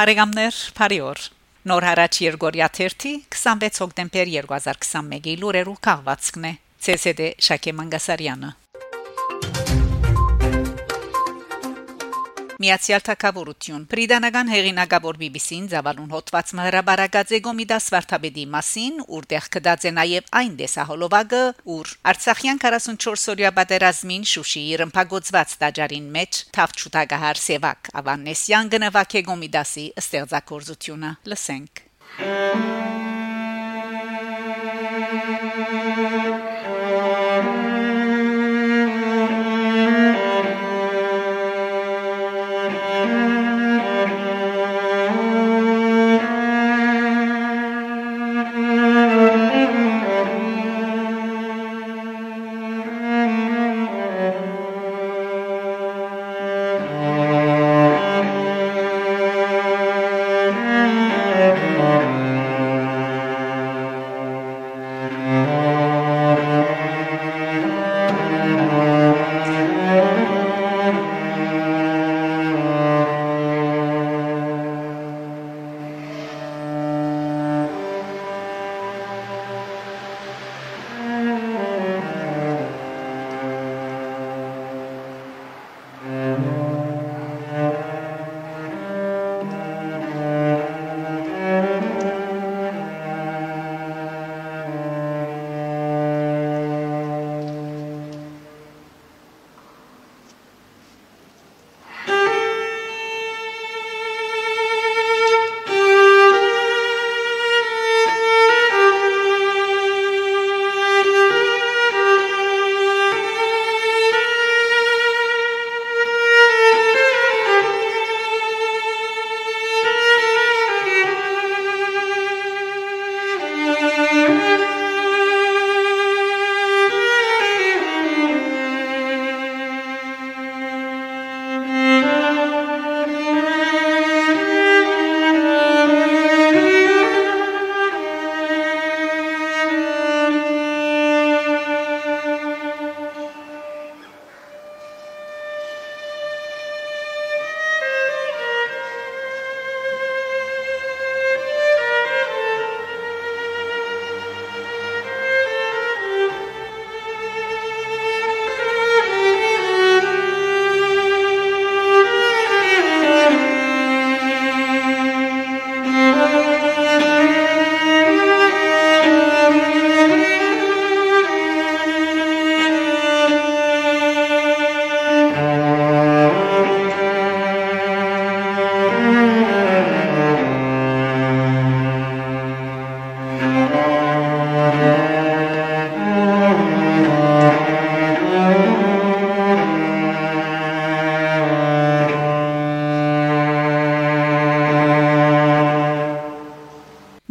Փարեգամներ, Փարիոր Նոր հարաճ Երգորիա 30 26 հոկտեմբեր 2021-ի լուրերու քաղվածքն է ՑՍԴ Շակե Մանգասարյանը Միացյալ Թագավորություն Պրիդանական հեղինակավոր BBC-ին զավալուն հոդված մհրաբարագած Էգոմիդաս Վարդապետի մասին, որտեղ կդած է նաև այն դեսահոլովակը, ուր Արցախյան 44-օրյա պատերազմին Շուշիի ռմփագործված տաճարին մեջ Թավչուտագահար Սևակ Ավանեսյան գնվակ Էգոմիդասի ստեղծագործությունը լսենք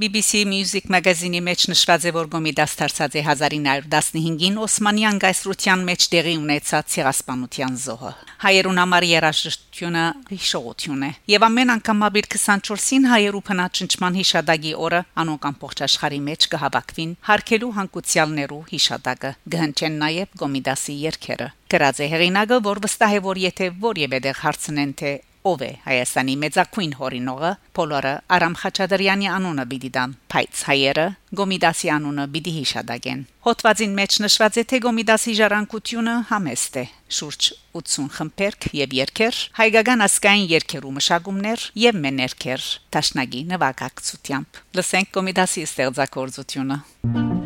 BBC Music մագազինի մեջ նշված է որ Գոմիդաս դարձած է 1915-ին Օսմանյան գայսրության մեջ տեղի ունեցած ցեղասպանության զոհը հայերուն համար երաժշտությունը հիշողություն է եւ ամեն անգամ ապիր 24-ին հայերու փնաճնչման հիշադակի օրը անոնք ամբողջ աշխարհի մեջ կհավաքվին հարկելու հանգուցյալներու հիշադակը գհնչեն նաեւ Գոմիդասի երկերը գրած է հերինագը որ վստահ է որ եթե որևէ դեղ հարցնեն թե ով է Հայաստանի մեծակույն հորինողը Պոլորը Արամ Խաչատրյանի անունը բիդի դան բայց հայերը Գոմիդասի անունը բիդի հիշադակեն Հոդվածին մեջ նշված է թե Գոմիդասի ժառանգությունը համեստ է. Շուրջ 80 խմբերք եւ երկեր հայկական ասկային երկերու մշակումներ եւ մեներքեր տաշնագի նվագակցությամբ լսենք Գոմիդասի ստեղծագործությունը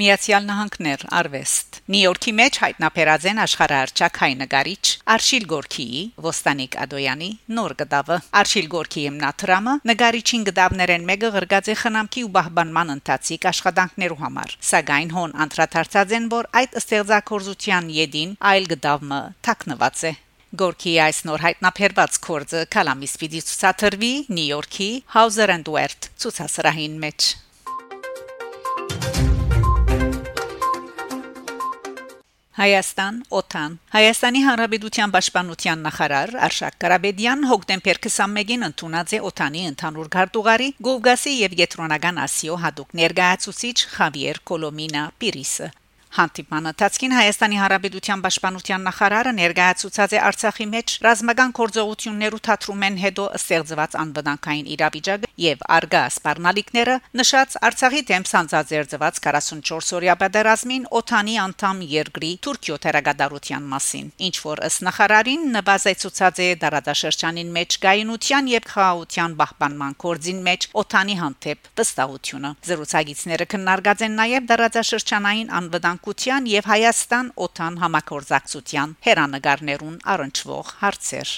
Միացյալ Նահանգներ արվեստ. Նյու Յորքի մեջ հայտնաբերած են աշխարհարչակ հայ նկարիչ Արշիլ Գորկիի Ոստանիկ Ադոյանի նոր գդավը Արշիլ Գորկիի հիմնադրամը նկարիչին գդավներեն մեկը գրգած է խնամքի ու բահբանման ընթացիկ աշխատանքներու համար սակայն հոն անդրադարձած են որ այդ ստեղծագործության յետին այլ գդավը թաքնված է Գորկի այս նոր հայտնաբերված կորձը կալամիս պիտի ցուցադրվի Նյու Յորքի Hauser and Wirth ցուցասրահին մեջ Հայաստան օթան Հայաստանի Հանրապետության Պաշտպանության նախարար Արշակ Կարաբեդյան հոկտեմբեր 21-ին ընդունած է օթանի ընդհանուր քարտուղարի Գովգասի եւ Գետրոնական Ասիո հadoop ներկայացուցիչ Խավիեր Կոլոմինա Պիրիսը Հանդիպման ընթացքին Հայաստանի Հանրապետության Պաշտպանության նախարարը ներկայացուցած է Արցախի մեջ ռազմական կորձողություններու թատրումեն հետո ստեղծված անվտանգային իրավիճակը եւ արգա սպառնալիքները նշած Արցախի դեմ սանձազերծված 44 օրյա պատերազմին օթանի անդամ երկրի Թուրքիո թերագադարության մասին ինչ որ ըստ նախարարին նվազեցուցած է դարադաշրջանին մեջ գայունության եւ խաղաղության պահպանման կորձին մեջ օթանի հանդեպ վստահությունը զրուցակիցները քննարկած են նաեւ դարադաշրջանային անվտանգ ցանկության եւ Հայաստան օթան համակորձակցության հերանեկարներուն առնչվող հարցեր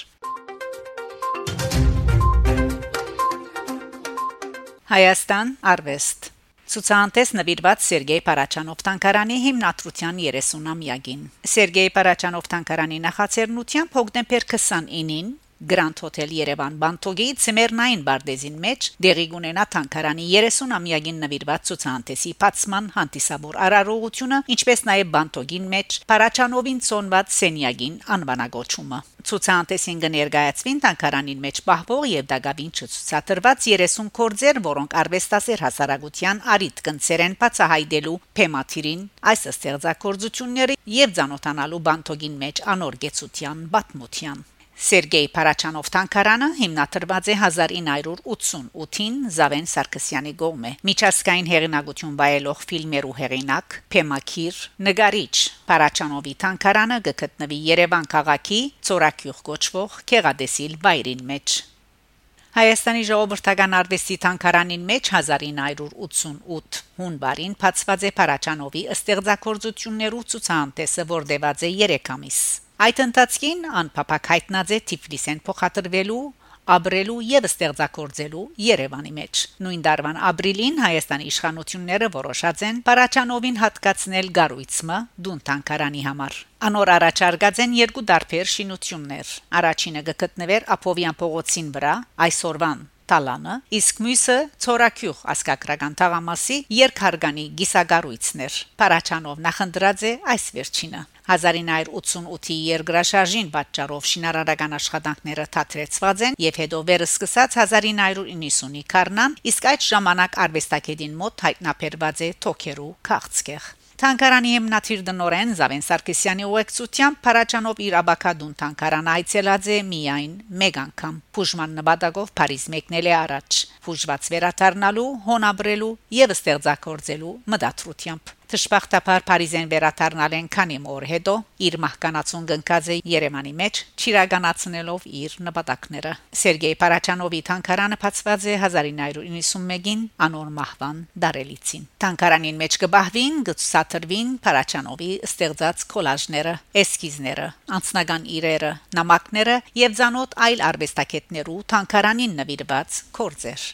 Հայաստան արվեստ Ցուցանտես նվիրված Սերգեյ Պարաչանով տանկարանի հիմնադրության 30-ամյակին Սերգեյ Պարաչանով տանկարանի նախաձեռնությամբ հոկտեմբեր 29-ին Grand Hotel Yerevan Բանտոգի ցեմերնային բարդեզին մեջ դեղի ունենա Թանկարանի 30-ամյակին նվիրված ցուցանտեսի բացման հանդիսավոր արարողությունը, ինչպես նաև Բանտոգին մեջ Փարաչանովին ցոնված Սենյագին անվանագոչումը։ Ցուցանտեսին կներկայացվին Թանկարանին մեջ պահվող եւ դակավին ցուցադրված 30 կորձեր, որոնք արվեստասեր հասարակության արիտ կնցերեն բացահայտելու թեմատիրին այս ստեղծագործությունները եւ ցանոթանալու Բանտոգին մեջ անոր գեցության բացմության Սերգեյ Փարաչանով տանկարանը հիմնադրված է 1988-ին Զավեն Սարգսյանի գոմե միջազգային հեղինակություն վայելող ֆիլմերու հեղինակ Փեմակիր նգարիչ Փարաչանովի տանկարանը գտնվի Երևան քաղաքի Ծորակյուղ գոչվող Քեղադեսիլ բայրին մեջ Հայաստանի ժողովրդական արվեստի տանկարանին մեջ 1988 հունվարին բացված է Փարաչանովի ստեղծագործություններու ցուցահանդեսը, որ դեված է 3 ամիս։ Այդ ընթացքին անփափակ հայտնած է Թիֆլիսեն փոխադրվելու ապրելու եւ ստեղծագործելու Երևանի մեջ։ Նույն դարվան ապրիլին Հայաստանի իշխանությունները որոշած են Պարաչանովին հատկացնել Գարույցը Դուն տանկարանի համար։ Անոր առաջարկած են երկու դարբեր շինություններ։ Առաջինը գտնվեր Ափովյան փողոցին վրա, այսօրվան տալանը, իսկ մյուսը ծորակյուղ ասկակրական թաղամասի երկհարգանի գիսագարույցներ։ Պարաչանով նախընտրած է այս վերջինը։ 1988-ի երկրաշարժին պատճառով շինարարական աշխատանքները թատրեցված են եւ հետո վերսկսած 1990-ի քառնան, իսկ այդ ժամանակ արվեստագետին մոտ հայտնաբերված է թոքերու քաղցկեղ։ Թանկարանի հիմնադիր դնորեն Զավեն Սարգսյանի ուղեկցությամբ Փարաչանով իր աբակադուն թանկարան այցելած է միայն մեկ անգամ։ Փուժման նպատակով Փարիզ մեկնել է առաջ, փուժված վերաթարնալու, հոնաբրելու եւ ստեղծագործելու մտադրությամբ։ Տշպախտապար Փարիզեն վերաթարնալ են քանի օր հետո իր մահկանացուն գնկած է Երևանի մեջ ճիրագանացնելով իր նպատակները Սերգեյ Պարաչանովի թանկարանը բացված է 1991-ին անոր մահվան դարելիցին Թանկարանին մեջ կբահվին գծաթրվին Պարաչանովի ստեղծած կոլաժները էսկիզները անձնական իրերը նամակները եւ ցանոթ այլ արվեստագետներու թանկարանին նվիրված կորձեր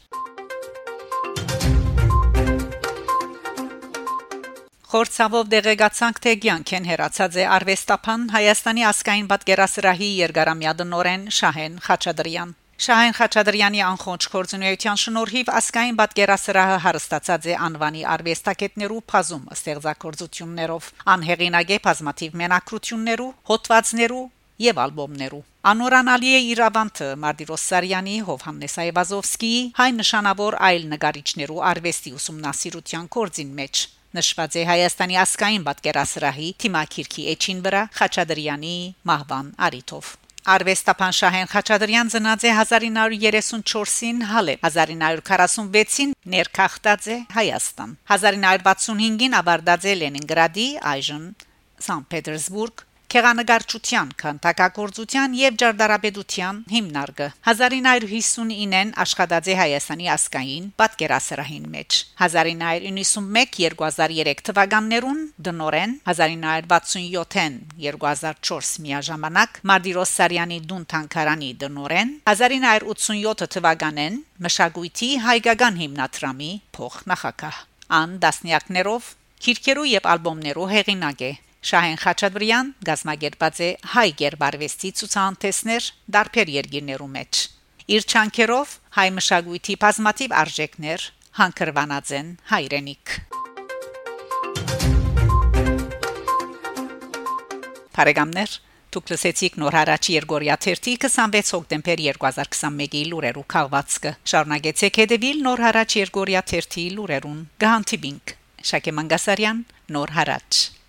Խորցավով դեղեկացանք թե ցանկեն հերացած է արվեստապան Հայաստանի ասկային պատկերասրահի երկարամյա դնորեն Շահեն Խաչատրյան Շահեն Խաչատրյանի անխոնջ կորձունեության շնորհիվ ասկային պատկերասրահը հարստացած է անվանի արվեստագետներու բազում ստեղծագործություններով անհեղինագե բազմաթիվ մենակրություններու հոդվածներու եւ ալբոմներու Անորանալի է Իրավանտը Մարտիրոս Սարյանի, Հովհաննես Այվազովսկիի, հայ նշանավոր այլ նկարիչներու արվեստի ուսումնասիրության կորձին մեջ նշված է Հայաստանի ասկային պատկերասրահի Թիմակիրքի էջին վրա Խաչադրյանի մահվան արիթով Արվեստապան Շահեն Խաչադրյան ծնած է 1934-ին Հալեբ 1946-ին ներքախտած է Հայաստան 1965-ին ավարտած է Լենինգրադի այժմ Սանտ Պետերսբուրգ քեղանկարչության, քանտակագործության եւ ջարդարաբեդության հիմնարկը 1959-ին աշխատած է Հայաստանի ասկային պատկերասրահին մեջ 1991-2003 թվականներուն դնորեն 1967-ին 2004 միաժամանակ Մարտիրոս Սարյանի դուն թանկարանի դնորեն 1987 թվականին մշակույթի հայկական հիմնադրամի փոխնախագահ ան դասնյակներով քիրքերու եւ ալբոմներու հեղինակ է Շահեն Խաչատրյան գազմագերբած է հայ գերբարվեստի ցուցանտեսներ դարբեր երկիրներու մեջ իր չանքերով հայ մշակույթի բազմաթիվ արժեքներ հանկրվանած են հայրենիք Փարեգամներ Դուք լսեցիք նոր հարաճ Երգորիա 31 26 հոկտեմբեր 2021-ի լուրերու քաղվածքը շարունակեցեք հետևել նոր հարաճ Երգորիա 31-ի լուրերուն գահանտիբինգ Շակե Մանգասարյան նոր հարաճ